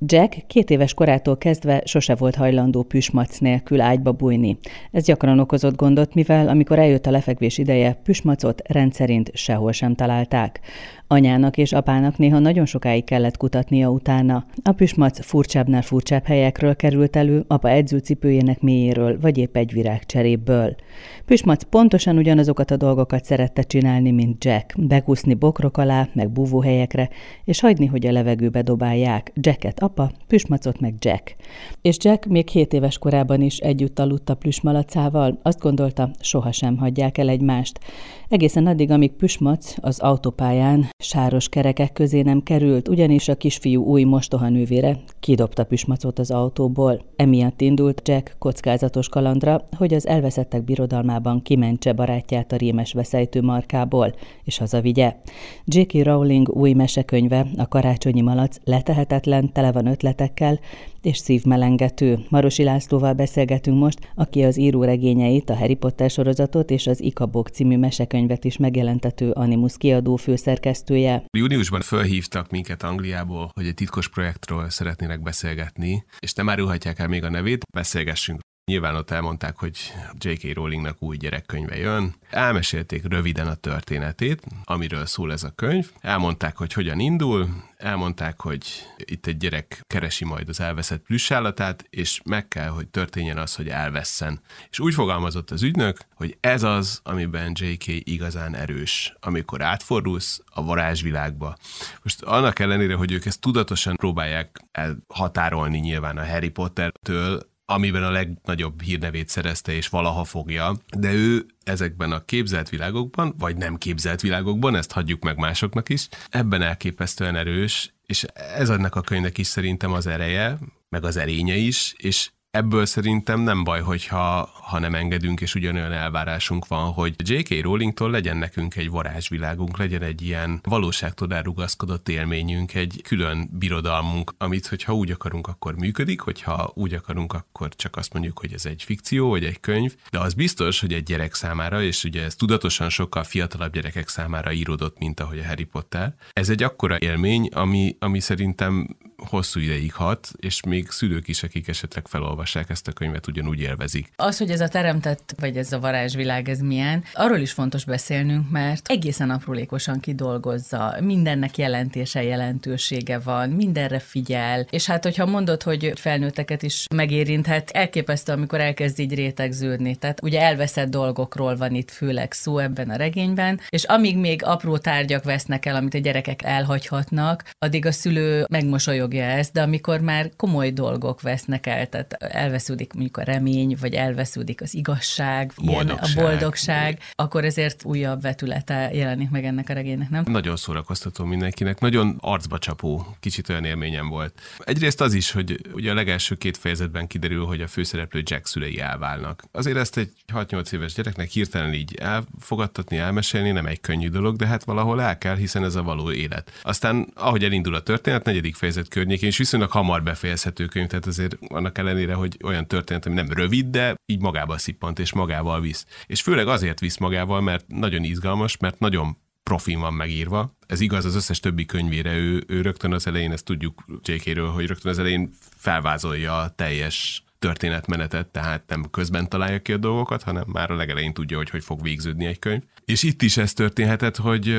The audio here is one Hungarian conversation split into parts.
Jack két éves korától kezdve sose volt hajlandó püsmac nélkül ágyba bújni. Ez gyakran okozott gondot, mivel amikor eljött a lefekvés ideje, püsmacot rendszerint sehol sem találták. Anyának és apának néha nagyon sokáig kellett kutatnia utána. A püsmac furcsábbnál furcsább helyekről került elő, apa edzőcipőjének mélyéről, vagy épp egy virágcseréből. Püsmac pontosan ugyanazokat a dolgokat szerette csinálni, mint Jack. Bekúszni bokrok alá, meg búvóhelyekre, és hagyni, hogy a levegőbe dobálják. Jacket apa, Püsmacot meg Jack. És Jack még 7 éves korában is együtt aludt a plüsmalacával, azt gondolta, sohasem hagyják el egymást. Egészen addig, amíg Püsmac az autópályán sáros kerekek közé nem került, ugyanis a kisfiú új mostohanővére kidobta Püsmacot az autóból. Emiatt indult Jack kockázatos kalandra, hogy az elveszettek birodalmában kimentse barátját a rémes veszejtő markából, és hazavigye. J.K. Rowling új mesekönyve, a karácsonyi malac letehetetlen, tele van ötletekkel, és szívmelengető. Marosi Lászlóval beszélgetünk most, aki az író regényeit, a Harry Potter sorozatot és az Ikabok című mesekönyvet is megjelentető Animus kiadó főszerkesztője. Júniusban felhívtak minket Angliából, hogy egy titkos projektről szeretnének beszélgetni, és nem árulhatják el még a nevét, beszélgessünk Nyilván ott elmondták, hogy J.K. Rowlingnak új gyerekkönyve jön. Elmesélték röviden a történetét, amiről szól ez a könyv. Elmondták, hogy hogyan indul, elmondták, hogy itt egy gyerek keresi majd az elveszett plüssállatát, és meg kell, hogy történjen az, hogy elvesszen. És úgy fogalmazott az ügynök, hogy ez az, amiben J.K. igazán erős, amikor átfordulsz a varázsvilágba. Most annak ellenére, hogy ők ezt tudatosan próbálják elhatárolni nyilván a Harry Potter-től, amiben a legnagyobb hírnevét szerezte és valaha fogja, de ő ezekben a képzelt világokban, vagy nem képzelt világokban, ezt hagyjuk meg másoknak is, ebben elképesztően erős, és ez ennek a könyvnek is szerintem az ereje, meg az erénye is, és ebből szerintem nem baj, hogyha ha nem engedünk, és ugyanolyan elvárásunk van, hogy J.K. Rowlingtól legyen nekünk egy varázsvilágunk, legyen egy ilyen valóságtól elrugaszkodott élményünk, egy külön birodalmunk, amit, hogyha úgy akarunk, akkor működik, hogyha úgy akarunk, akkor csak azt mondjuk, hogy ez egy fikció, vagy egy könyv, de az biztos, hogy egy gyerek számára, és ugye ez tudatosan sokkal fiatalabb gyerekek számára íródott, mint ahogy a Harry Potter. Ez egy akkora élmény, ami, ami szerintem hosszú ideig hat, és még szülők is, akik esetleg felolvassák ezt a könyvet, ugyanúgy élvezik. Az, hogy ez a teremtett, vagy ez a varázsvilág, ez milyen, arról is fontos beszélnünk, mert egészen aprólékosan kidolgozza, mindennek jelentése, jelentősége van, mindenre figyel, és hát hogyha mondod, hogy felnőtteket is megérinthet, elképesztő, amikor elkezd így rétegződni. Tehát ugye elveszett dolgokról van itt főleg szó ebben a regényben, és amíg még apró tárgyak vesznek el, amit a gyerekek elhagyhatnak, addig a szülő megmosolyog fogja ezt, de amikor már komoly dolgok vesznek el, tehát elvesződik mondjuk a remény, vagy elvesződik az igazság, boldogság. Ilyen, a boldogság, akkor ezért újabb vetülete jelenik meg ennek a regénynek, nem? Nagyon szórakoztató mindenkinek, nagyon arcba csapó, kicsit olyan élményem volt. Egyrészt az is, hogy ugye a legelső két fejezetben kiderül, hogy a főszereplő Jack szülei elválnak. Azért ezt egy 6-8 éves gyereknek hirtelen így elfogadtatni, elmesélni nem egy könnyű dolog, de hát valahol el kell, hiszen ez a való élet. Aztán, ahogy elindul a történet, negyedik fejezet környékén, és viszonylag hamar befejezhető könyv, tehát azért annak ellenére, hogy olyan történet, ami nem rövid, de így magába szippant és magával visz. És főleg azért visz magával, mert nagyon izgalmas, mert nagyon profin van megírva. Ez igaz az összes többi könyvére, ő, ő rögtön az elején, ezt tudjuk JK-ről, hogy rögtön az elején felvázolja a teljes történetmenetet, tehát nem közben találja ki a dolgokat, hanem már a legelején tudja, hogy hogy fog végződni egy könyv. És itt is ez történhetett, hogy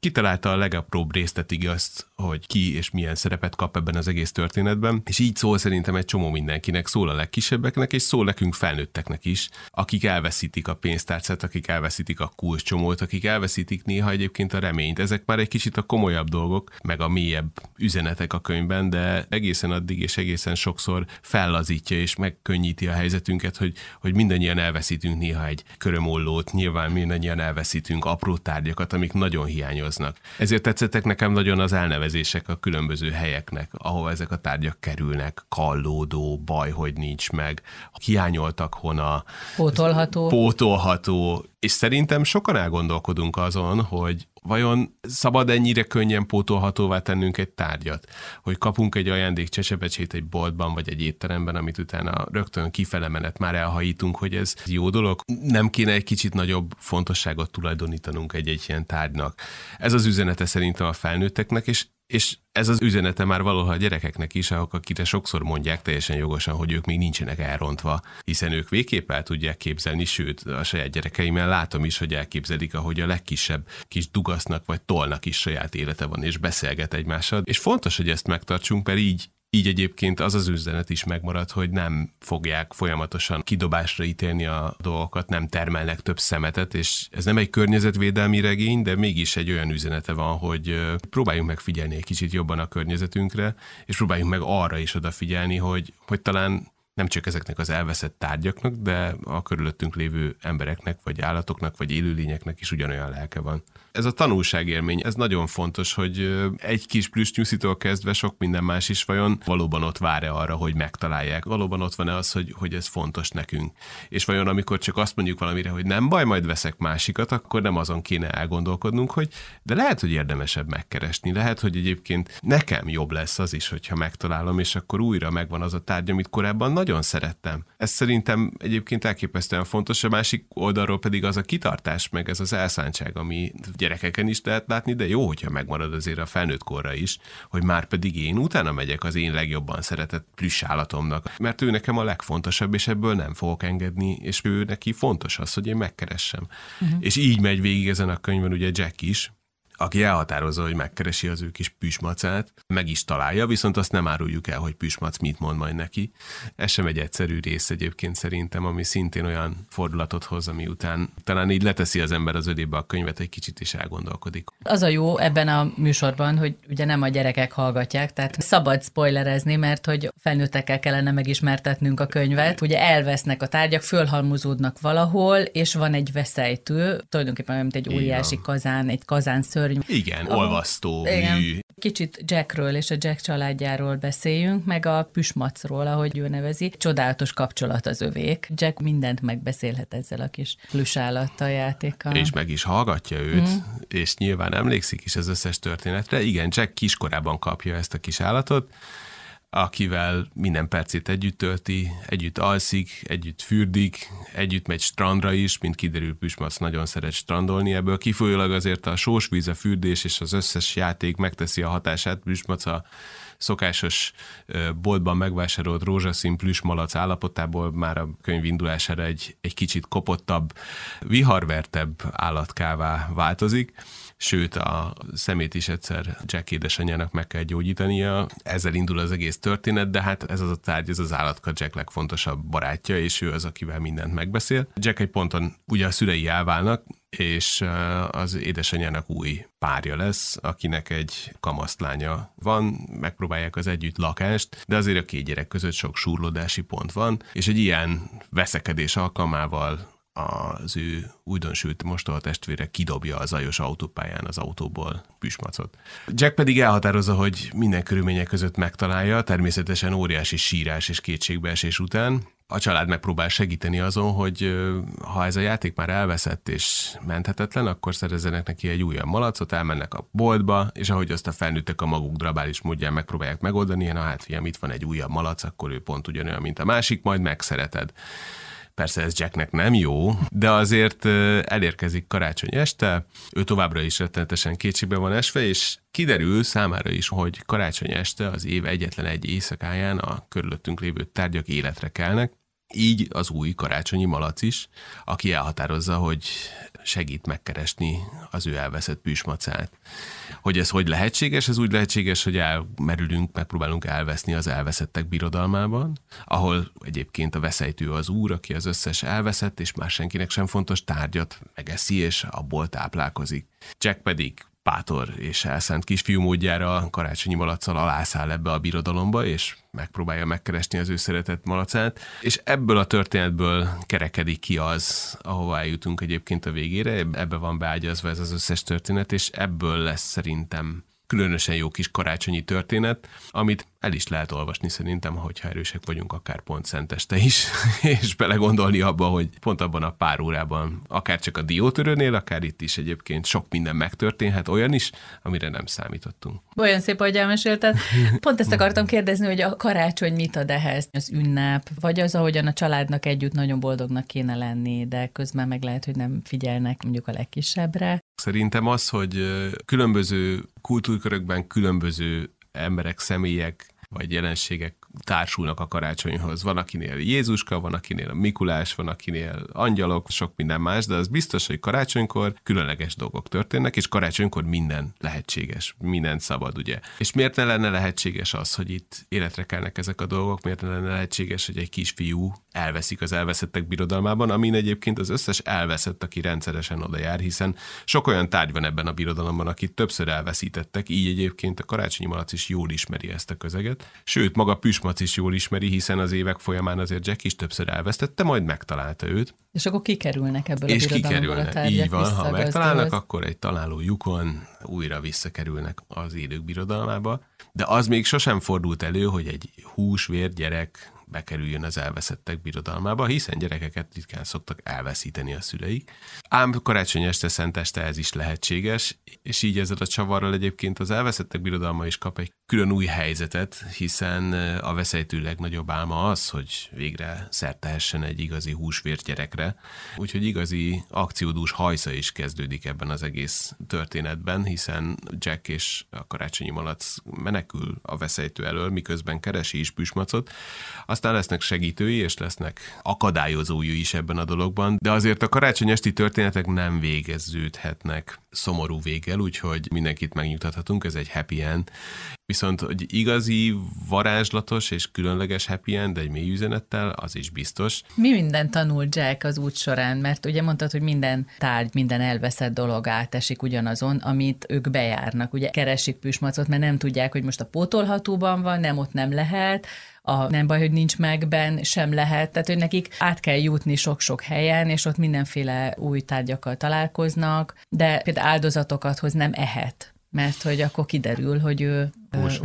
kitalálta a legapróbb részletig azt, hogy ki és milyen szerepet kap ebben az egész történetben, és így szól szerintem egy csomó mindenkinek, szól a legkisebbeknek, és szól nekünk felnőtteknek is, akik elveszítik a pénztárcát, akik elveszítik a kulcscsomót, akik elveszítik néha egyébként a reményt. Ezek már egy kicsit a komolyabb dolgok, meg a mélyebb üzenetek a könyvben, de egészen addig és egészen sokszor fellazítja és megkönnyíti a helyzetünket, hogy, hogy mindannyian elveszítünk néha egy körömollót, nyilván mindannyian elveszítünk apró tárgyakat, amik nagyon hiányoznak. Ezért tetszettek nekem nagyon az elnevezések a különböző helyeknek, ahova ezek a tárgyak kerülnek, kallódó, baj, hogy nincs meg, hiányoltak hona, pótolható. pótolható, és szerintem sokan elgondolkodunk azon, hogy vajon szabad ennyire könnyen pótolhatóvá tennünk egy tárgyat, hogy kapunk egy ajándék csecsebecsét egy boltban vagy egy étteremben, amit utána rögtön kifele menet már elhajítunk, hogy ez jó dolog. Nem kéne egy kicsit nagyobb fontosságot tulajdonítanunk egy-egy ilyen tárgynak. Ez az üzenete szerintem a felnőtteknek, és és ez az üzenete már valahol a gyerekeknek is, akikre sokszor mondják teljesen jogosan, hogy ők még nincsenek elrontva, hiszen ők végképp el tudják képzelni, sőt, a saját gyerekeimmel látom is, hogy elképzelik, ahogy a legkisebb kis dugasznak vagy tolnak is saját élete van, és beszélget egymással. És fontos, hogy ezt megtartsunk, mert így így egyébként az az üzenet is megmarad, hogy nem fogják folyamatosan kidobásra ítélni a dolgokat, nem termelnek több szemetet, és ez nem egy környezetvédelmi regény, de mégis egy olyan üzenete van, hogy próbáljunk meg figyelni egy kicsit jobban a környezetünkre, és próbáljunk meg arra is odafigyelni, hogy, hogy talán nem csak ezeknek az elveszett tárgyaknak, de a körülöttünk lévő embereknek, vagy állatoknak, vagy élőlényeknek is ugyanolyan lelke van ez a tanulságélmény, ez nagyon fontos, hogy egy kis plüsnyuszitól kezdve sok minden más is vajon valóban ott vár-e arra, hogy megtalálják. Valóban ott van-e az, hogy, hogy ez fontos nekünk. És vajon amikor csak azt mondjuk valamire, hogy nem baj, majd veszek másikat, akkor nem azon kéne elgondolkodnunk, hogy de lehet, hogy érdemesebb megkeresni. Lehet, hogy egyébként nekem jobb lesz az is, hogyha megtalálom, és akkor újra megvan az a tárgy, amit korábban nagyon szerettem. Ez szerintem egyébként elképesztően fontos, a másik oldalról pedig az a kitartás, meg ez az elszántság, ami gyerekeken is lehet látni, de jó, hogyha megmarad azért a felnőtt korra is, hogy már pedig én utána megyek az én legjobban szeretett plüss állatomnak, mert ő nekem a legfontosabb, és ebből nem fogok engedni, és ő neki fontos az, hogy én megkeressem. Uh-huh. És így megy végig ezen a könyvben ugye Jack is, aki elhatározza, hogy megkeresi az ő kis püsmacát, meg is találja, viszont azt nem áruljuk el, hogy püsmac mit mond majd neki. Ez sem egy egyszerű rész egyébként szerintem, ami szintén olyan fordulatot hoz, ami után talán így leteszi az ember az ödébe a könyvet, egy kicsit is elgondolkodik. Az a jó ebben a műsorban, hogy ugye nem a gyerekek hallgatják, tehát szabad spoilerezni, mert hogy felnőttekkel kellene megismertetnünk a könyvet. Ugye elvesznek a tárgyak, fölhalmozódnak valahol, és van egy veszejtő, tulajdonképpen mint egy óriási kazán, egy kazán ször szörny. Igen, oh, olvasztó igen. mű. Kicsit Jackről és a Jack családjáról beszéljünk, meg a Püsmacról, ahogy ő nevezi. Csodálatos kapcsolat az övék. Jack mindent megbeszélhet ezzel a kis plüsállattal játékkal. És meg is hallgatja őt, mm. és nyilván emlékszik is az összes történetre. Igen, Jack kiskorában kapja ezt a kis állatot, akivel minden percét együtt tölti, együtt alszik, együtt fürdik, együtt megy strandra is, mint kiderül Püsmac nagyon szeret strandolni, ebből. Kifolyólag azért a sós víz, a fürdés és az összes játék megteszi a hatását, Püsmac a szokásos boltban megvásárolt rózsaszín plüsmalac állapotából már a könyv indulására egy, egy kicsit kopottabb, viharvertebb állatkává változik sőt a szemét is egyszer Jack édesanyjának meg kell gyógyítania. Ezzel indul az egész történet, de hát ez az a tárgy, ez az állatka Jack legfontosabb barátja, és ő az, akivel mindent megbeszél. Jack egy ponton ugye a szülei elválnak, és az édesanyjának új párja lesz, akinek egy kamasztlánya van, megpróbálják az együtt lakást, de azért a két gyerek között sok surlódási pont van, és egy ilyen veszekedés alkalmával az ő újdonsült mostoha testvére kidobja a zajos autópályán az autóból püsmacot. Jack pedig elhatározza, hogy minden körülmények között megtalálja, természetesen óriási sírás és kétségbeesés után. A család megpróbál segíteni azon, hogy ha ez a játék már elveszett és menthetetlen, akkor szerezzenek neki egy újabb malacot, elmennek a boltba, és ahogy azt a felnőttek a maguk drabális módján megpróbálják megoldani, na hát fiam, itt van egy újabb malac, akkor ő pont ugyanolyan, mint a másik, majd megszereted. Persze ez Jacknek nem jó, de azért elérkezik karácsony este, ő továbbra is rettenetesen kétségbe van esve, és kiderül számára is, hogy karácsony este az év egyetlen egy éjszakáján a körülöttünk lévő tárgyak életre kelnek, így az új karácsonyi malac is, aki elhatározza, hogy segít megkeresni az ő elveszett püsmacát. Hogy ez hogy lehetséges? Ez úgy lehetséges, hogy elmerülünk, megpróbálunk elveszni az elveszettek birodalmában, ahol egyébként a veszejtő az úr, aki az összes elveszett, és már senkinek sem fontos tárgyat megeszi, és abból táplálkozik. Jack pedig Pátor és elszánt kisfiú módjára karácsonyi malaccal alászáll ebbe a birodalomba, és megpróbálja megkeresni az ő szeretett malacát, és ebből a történetből kerekedik ki az, ahova eljutunk egyébként a végére, ebbe van beágyazva ez az összes történet, és ebből lesz szerintem különösen jó kis karácsonyi történet, amit el is lehet olvasni szerintem, hogyha erősek vagyunk, akár pont szenteste is, és belegondolni abba, hogy pont abban a pár órában, akár csak a diótörőnél, akár itt is egyébként sok minden megtörténhet, olyan is, amire nem számítottunk. Olyan szép, hogy elmesélted. Pont ezt akartam kérdezni, hogy a karácsony mit ad ehhez? Az ünnep, vagy az, ahogyan a családnak együtt nagyon boldognak kéne lenni, de közben meg lehet, hogy nem figyelnek mondjuk a legkisebbre. Szerintem az, hogy különböző kultúrkörökben különböző emberek, személyek vagy jelenségek társulnak a karácsonyhoz. Van, akinél Jézuska, van, akinél a Mikulás, van, akinél angyalok, sok minden más, de az biztos, hogy karácsonykor különleges dolgok történnek, és karácsonykor minden lehetséges, minden szabad, ugye. És miért ne lenne lehetséges az, hogy itt életre kelnek ezek a dolgok, miért ne lenne lehetséges, hogy egy kisfiú elveszik az elveszettek birodalmában, amin egyébként az összes elveszett, aki rendszeresen oda jár, hiszen sok olyan tárgy van ebben a birodalomban, akit többször elveszítettek, így egyébként a karácsonyi malac is jól ismeri ezt a közeget. Sőt, maga Püs Mac is jól ismeri, hiszen az évek folyamán azért Jack is többször elvesztette, majd megtalálta őt. És akkor kikerülnek ebből és a kikerülnek. A Így van, ha megtalálnak, akkor egy találó lyukon újra visszakerülnek az élők birodalmába. De az még sosem fordult elő, hogy egy húsvér gyerek bekerüljön az elveszettek birodalmába, hiszen gyerekeket ritkán szoktak elveszíteni a szüleik. Ám karácsony este, szent este ez is lehetséges, és így ezzel a csavarral egyébként az elveszettek birodalma is kap egy külön új helyzetet, hiszen a veszélytő legnagyobb álma az, hogy végre szertehessen egy igazi húsvért gyerekre. Úgyhogy igazi akciódús hajsza is kezdődik ebben az egész történetben, hiszen Jack és a karácsonyi malac menekül a veszélytő elől, miközben keresi is Püsmacot. Aztán lesznek segítői, és lesznek akadályozói is ebben a dologban, de azért a karácsony esti történetek nem végeződhetnek szomorú véggel, úgyhogy mindenkit megnyugtathatunk, ez egy happy end. Viszont, hogy igazi, varázslatos és különleges happy end egy mély üzenettel, az is biztos. Mi minden tanul Jack az út során? Mert ugye mondtad, hogy minden tárgy, minden elveszett dolog átesik ugyanazon, amit ők bejárnak. Ugye keresik püsmacot, mert nem tudják, hogy most a pótolhatóban van, nem ott nem lehet, a nem baj, hogy nincs megben, sem lehet. Tehát, hogy nekik át kell jutni sok-sok helyen, és ott mindenféle új tárgyakkal találkoznak, de például áldozatokat hoz nem ehet mert hogy akkor kiderül, hogy ő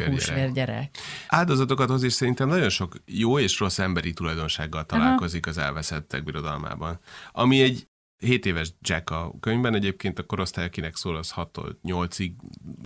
húsvér gyerek. Áldozatokat hoz is szerintem nagyon sok jó és rossz emberi tulajdonsággal találkozik Aha. az elveszettek birodalmában. Ami egy 7 éves Jack a könyvben, egyébként a korosztály, akinek szól, az 6 8-ig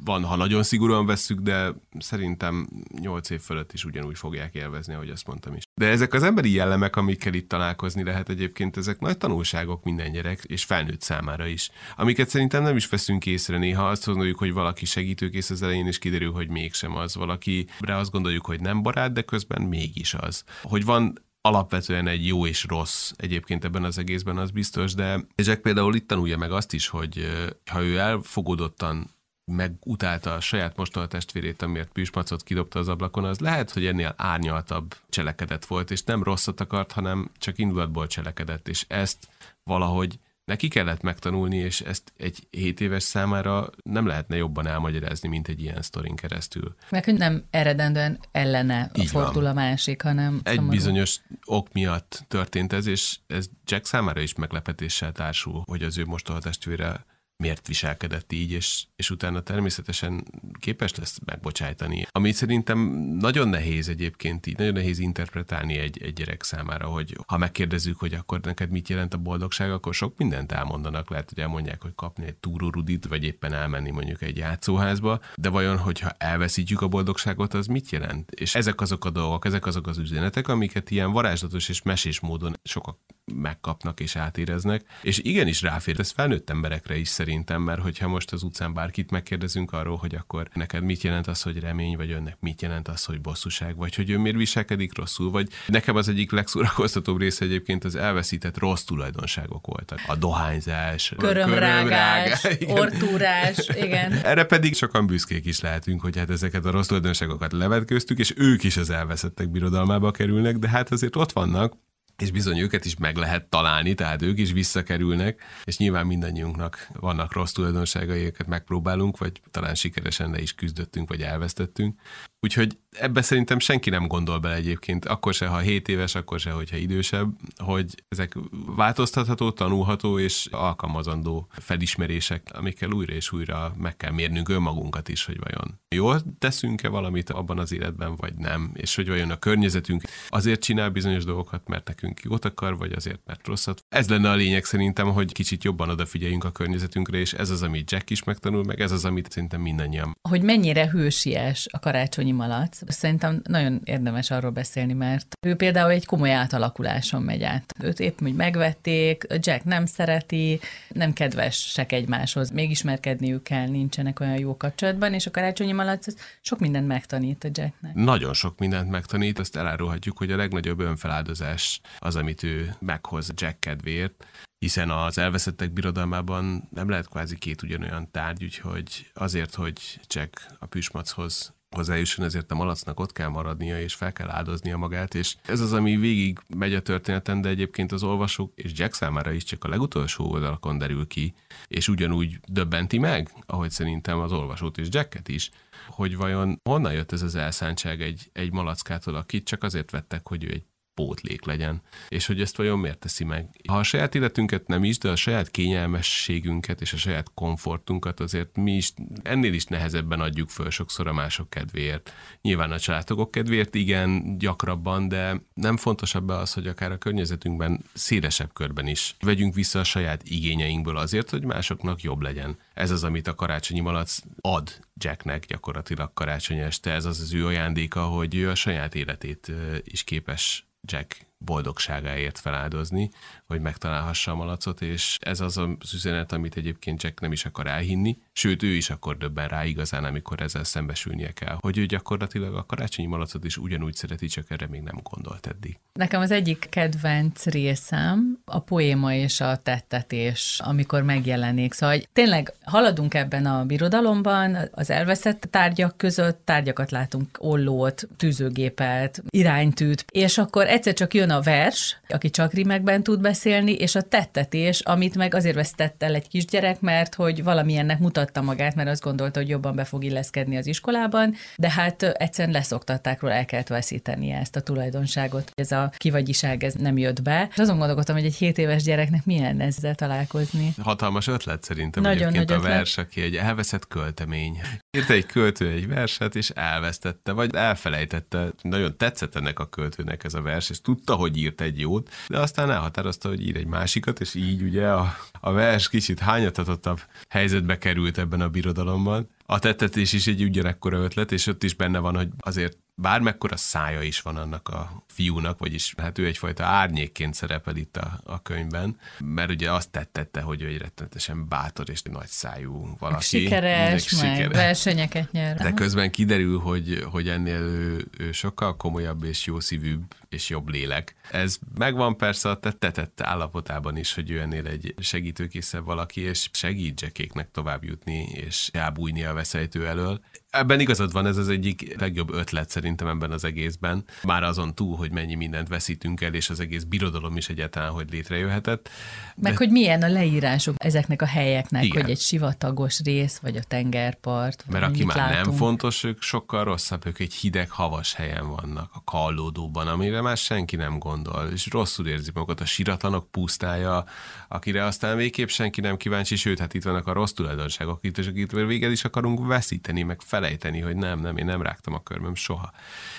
van, ha nagyon szigorúan vesszük, de szerintem 8 év fölött is ugyanúgy fogják élvezni, ahogy azt mondtam is. De ezek az emberi jellemek, amikkel itt találkozni lehet egyébként, ezek nagy tanulságok minden gyerek és felnőtt számára is, amiket szerintem nem is veszünk észre néha. Azt gondoljuk, hogy valaki segítőkész az elején, és kiderül, hogy mégsem az. Valakire azt gondoljuk, hogy nem barát, de közben mégis az. Hogy van alapvetően egy jó és rossz egyébként ebben az egészben, az biztos, de Jack például itt tanulja meg azt is, hogy ha ő elfogadottan megutálta a saját mostoha testvérét, amiért püsmacot kidobta az ablakon, az lehet, hogy ennél árnyaltabb cselekedet volt, és nem rosszat akart, hanem csak indulatból cselekedett, és ezt valahogy neki kellett megtanulni, és ezt egy 7 éves számára nem lehetne jobban elmagyarázni, mint egy ilyen sztorin keresztül. Hogy nem eredendően ellene Így fordul van. a másik, hanem Egy szomorú. bizonyos ok miatt történt ez, és ez Jack számára is meglepetéssel társul, hogy az ő mostoha testvére miért viselkedett így, és, és utána természetesen képes lesz megbocsájtani. Ami szerintem nagyon nehéz egyébként így, nagyon nehéz interpretálni egy, egy gyerek számára, hogy ha megkérdezzük, hogy akkor neked mit jelent a boldogság, akkor sok mindent elmondanak. Lehet, hogy elmondják, hogy kapni egy túrórudit, vagy éppen elmenni mondjuk egy játszóházba, de vajon, hogyha elveszítjük a boldogságot, az mit jelent? És ezek azok a dolgok, ezek azok az üzenetek, amiket ilyen varázslatos és mesés módon sokak megkapnak és átéreznek. És igenis ráfér, ez felnőtt emberekre is szerintem, mert hogyha most az utcán bárkit megkérdezünk arról, hogy akkor neked mit jelent az, hogy remény, vagy önnek mit jelent az, hogy bosszúság, vagy hogy ő miért viselkedik rosszul, vagy nekem az egyik legszórakoztatóbb része egyébként az elveszített rossz tulajdonságok voltak. A dohányzás, körömrágás, körömrágás ortúrás, igen. Erre pedig sokan büszkék is lehetünk, hogy hát ezeket a rossz tulajdonságokat levetköztük, és ők is az elveszettek birodalmába kerülnek, de hát azért ott vannak, és bizony őket is meg lehet találni, tehát ők is visszakerülnek, és nyilván mindannyiunknak vannak rossz tulajdonságai, őket megpróbálunk, vagy talán sikeresen le is küzdöttünk, vagy elvesztettünk. Úgyhogy ebbe szerintem senki nem gondol bele egyébként, akkor se, ha 7 éves, akkor se, hogyha idősebb, hogy ezek változtatható, tanulható és alkalmazandó felismerések, amikkel újra és újra meg kell mérnünk önmagunkat is, hogy vajon jól teszünk-e valamit abban az életben, vagy nem, és hogy vajon a környezetünk azért csinál bizonyos dolgokat, mert nekünk jót akar, vagy azért, mert rosszat. Ez lenne a lényeg szerintem, hogy kicsit jobban odafigyeljünk a környezetünkre, és ez az, amit Jack is megtanul, meg ez az, amit szerintem mindannyian. Hogy mennyire hősies a karácsonyi malac, szerintem nagyon érdemes arról beszélni, mert ő például egy komoly átalakuláson megy át. Őt épp úgy megvették, Jack nem szereti, nem kedvesek egymáshoz, még ismerkedniük kell, nincsenek olyan jó kapcsolatban, és a karácsonyi malac sok mindent megtanít a Jacknek. Nagyon sok mindent megtanít, azt elárulhatjuk, hogy a legnagyobb önfeláldozás az, amit ő meghoz Jack kedvéért, hiszen az elveszettek birodalmában nem lehet kvázi két ugyanolyan tárgy, úgyhogy azért, hogy Jack a püsmachoz hozzájusson, ezért a malacnak ott kell maradnia, és fel kell áldoznia magát, és ez az, ami végig megy a történeten, de egyébként az olvasók és Jack számára is csak a legutolsó oldalakon derül ki, és ugyanúgy döbbenti meg, ahogy szerintem az olvasót és Jacket is, hogy vajon honnan jött ez az elszántság egy, egy malackától, akit csak azért vettek, hogy ő egy pótlék legyen, és hogy ezt vajon miért teszi meg. Ha a saját életünket nem is, de a saját kényelmességünket és a saját komfortunkat azért mi is ennél is nehezebben adjuk föl sokszor a mások kedvéért. Nyilván a családok kedvéért igen, gyakrabban, de nem fontosabb az, hogy akár a környezetünkben szélesebb körben is vegyünk vissza a saját igényeinkből azért, hogy másoknak jobb legyen. Ez az, amit a karácsonyi malac ad Jacknek gyakorlatilag karácsony este. Ez az az ő ajándéka, hogy ő a saját életét is képes Jack boldogságáért feláldozni, hogy megtalálhassa a malacot, és ez az az üzenet, amit egyébként Jack nem is akar elhinni, sőt ő is akkor döbben rá igazán, amikor ezzel szembesülnie kell, hogy ő gyakorlatilag a karácsonyi malacot is ugyanúgy szereti, csak erre még nem gondolt eddig. Nekem az egyik kedvenc részem a poéma és a tettetés, amikor megjelenik. Szóval hogy tényleg haladunk ebben a birodalomban, az elveszett tárgyak között tárgyakat látunk, ollót, tűzőgépet, iránytűt, és akkor egyszer csak jön a vers, aki csak rimekben tud beszélni, és a tettetés, amit meg azért vesztett el egy kisgyerek, mert hogy valamilyennek mutatta magát, mert azt gondolta, hogy jobban be fog illeszkedni az iskolában, de hát egyszerűen leszoktatták róla, el kellett veszítenie ezt a tulajdonságot. Ez a kivagyiság, ez nem jött be. És azon gondolkodtam, hogy egy 7 éves gyereknek milyen ezzel találkozni. Hatalmas ötlet szerintem Nagyon nagy a vers, aki egy elveszett költemény. Írt egy költő egy verset, és elvesztette, vagy elfelejtette. Nagyon tetszett ennek a költőnek ez a vers, és tudta, hogy írt egy jót, de aztán elhatározta, hogy ír egy másikat, és így ugye a, a vers kicsit hányatatottabb helyzetbe került ebben a birodalomban. A tettetés is egy ugyanekkora ötlet, és ott is benne van, hogy azért bármekkora szája is van annak a fiúnak, vagyis hát ő egyfajta árnyékként szerepel itt a, a könyvben, mert ugye azt tettette, hogy ő egy rettenetesen bátor és nagy szájú valaki. Sikeres, meg sikeres. versenyeket nyer. De közben kiderül, hogy, hogy ennél ő, ő sokkal komolyabb és jó szívűbb és jobb lélek. Ez megvan persze a tettetett állapotában is, hogy ő ennél egy segítőkészebb valaki, és segít Jackéknek tovább jutni, és elbújni a veszejtő elől. Ebben igazad van, ez az egyik legjobb ötlet szerintem ebben az egészben. Már azon túl, hogy mennyi mindent veszítünk el, és az egész birodalom is egyáltalán, hogy létrejöhetett. Meg De... hogy milyen a leírások ezeknek a helyeknek, Igen. hogy egy sivatagos rész, vagy a tengerpart. Mert aki már látunk. nem fontos, ők sokkal rosszabb, ők egy hideg, havas helyen vannak, a kallódóban, amire már senki nem gondol, és rosszul érzi magukat a siratlanok pusztája, akire aztán végképp senki nem kíváncsi, sőt, hát itt vannak a rossz tulajdonságok, itt, és akit véged is akarunk veszíteni, meg felejteni, hogy nem, nem, én nem rágtam a körmöm soha.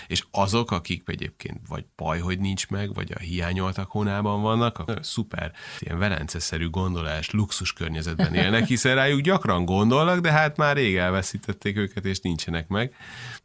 És azok, akik egyébként vagy baj, hogy nincs meg, vagy a hiányoltak hónában vannak, akkor szuper, ilyen velenceszerű gondolás, luxus környezetben élnek, hiszen rájuk gyakran gondolnak, de hát már rég elveszítették őket, és nincsenek meg.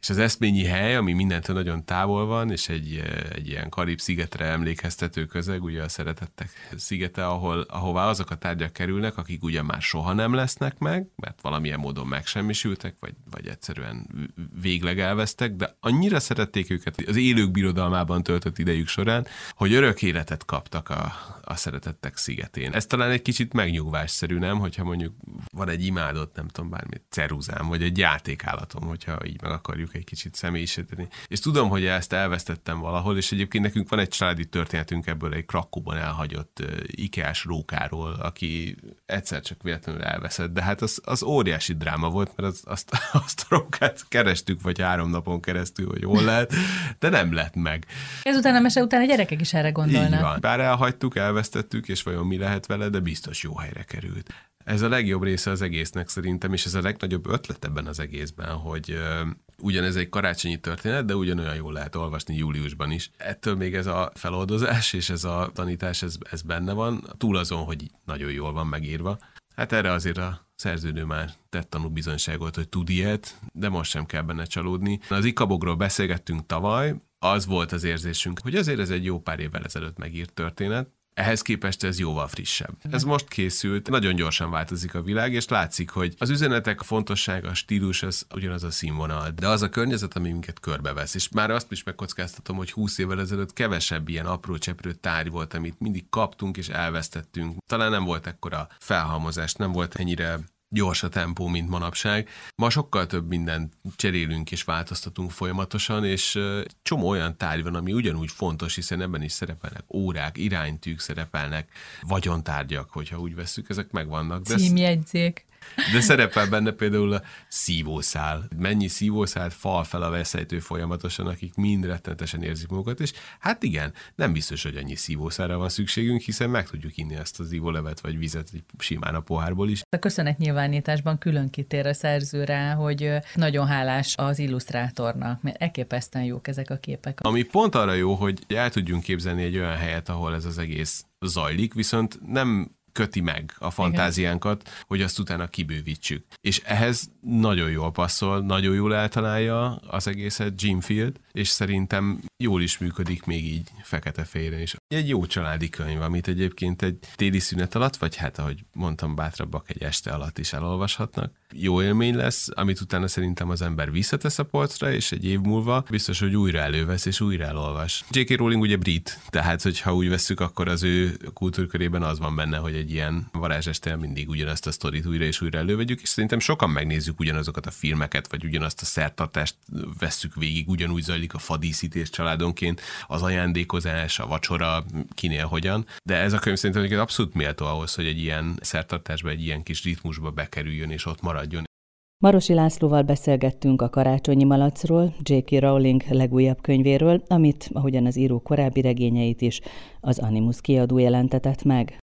És az eszményi hely, ami mindentől nagyon távol van, és egy, egy ilyen Karib-szigetre emlékeztető közeg, ugye a szeretettek szigete, ahol, ahová azok a tárgyak kerülnek, akik ugye már soha nem lesznek meg, mert valamilyen módon megsemmisültek, vagy, vagy egyszerűen végleg elvesztek, de annyira szerették őket az élők birodalmában töltött idejük során, hogy örök életet kaptak a, a szeretettek szigetén. Ez talán egy kicsit megnyugvásszerű, nem? Hogyha mondjuk van egy imádott, nem tudom, bármi ceruzám, vagy egy játékállatom, hogyha így meg akarjuk egy kicsit személyisíteni. És tudom, hogy ezt elvesztettem valahol, és egyébként nekünk van egy családi történetünk ebből egy Krakóban elhagyott Ikeás rókáról, aki egyszer csak véletlenül elveszett, de hát az, az óriási dráma volt, mert az, azt, azt a rókát kerestük, vagy három napon keresztül, hogy hol lehet, de nem lett meg. Ezután a mese után a gyerekek is erre gondolnak. Így van. Bár elhagytuk, elvesztettük, és vajon mi lehet vele, de biztos jó helyre került. Ez a legjobb része az egésznek szerintem, és ez a legnagyobb ötlet ebben az egészben, hogy ugyanez egy karácsonyi történet, de ugyanolyan jól lehet olvasni júliusban is. Ettől még ez a feloldozás és ez a tanítás, ez, ez benne van, túl azon, hogy nagyon jól van megírva. Hát erre azért a szerződő már tett tanúbizonyságot, hogy tud ilyet, de most sem kell benne csalódni. Az ikabogról beszélgettünk tavaly, az volt az érzésünk, hogy azért ez egy jó pár évvel ezelőtt megírt történet, ehhez képest ez jóval frissebb. Ez most készült, nagyon gyorsan változik a világ, és látszik, hogy az üzenetek a fontossága, a stílus, az ugyanaz a színvonal, de az a környezet, ami minket körbevesz. És már azt is megkockáztatom, hogy 20 évvel ezelőtt kevesebb ilyen apró cseprő tárgy volt, amit mindig kaptunk és elvesztettünk. Talán nem volt ekkora felhalmozás, nem volt ennyire gyors a tempó, mint manapság. Ma sokkal több mindent cserélünk és változtatunk folyamatosan, és csomó olyan tárgy van, ami ugyanúgy fontos, hiszen ebben is szerepelnek órák, iránytűk szerepelnek, vagyontárgyak, hogyha úgy veszük, ezek megvannak. De Címjegyzék. De szerepel benne például a szívószál. Mennyi szívószált fal fel a veszejtő folyamatosan, akik mind rettenetesen érzik magukat, és hát igen, nem biztos, hogy annyi szívószára van szükségünk, hiszen meg tudjuk inni ezt az ivólevet vagy vizet simán a pohárból is. A köszönet nyilvánításban külön kitér a szerző rá, hogy nagyon hálás az illusztrátornak, mert elképesztően jók ezek a képek. Ami pont arra jó, hogy el tudjunk képzelni egy olyan helyet, ahol ez az egész zajlik, viszont nem köti meg a fantáziánkat, Igen. hogy azt utána kibővítsük. És ehhez nagyon jól passzol, nagyon jól eltalálja az egészet Jim Field, és szerintem jól is működik még így fekete-félre is. Egy jó családi könyv, amit egyébként egy téli szünet alatt, vagy hát ahogy mondtam, bátrabbak egy este alatt is elolvashatnak. Jó élmény lesz, amit utána szerintem az ember visszatesz a polcra, és egy év múlva biztos, hogy újra elővesz és újra elolvas. J.K. Rowling ugye brit, tehát hogyha úgy veszük, akkor az ő kultúrkörében az van benne, hogy egy ilyen varázsestel mindig ugyanazt a sztorit újra és újra elővegyük, és szerintem sokan megnézzük ugyanazokat a filmeket, vagy ugyanazt a szertartást vesszük végig, ugyanúgy zajlik a fadíszítés családonként, az ajándékozás, a vacsora, kinél hogyan. De ez a könyv szerintem abszolút méltó ahhoz, hogy egy ilyen szertartásba, egy ilyen kis ritmusba bekerüljön és ott maradjon. Marosi Lászlóval beszélgettünk a karácsonyi malacról, J.K. Rowling legújabb könyvéről, amit, ahogyan az író korábbi regényeit is, az Animus kiadó jelentetett meg.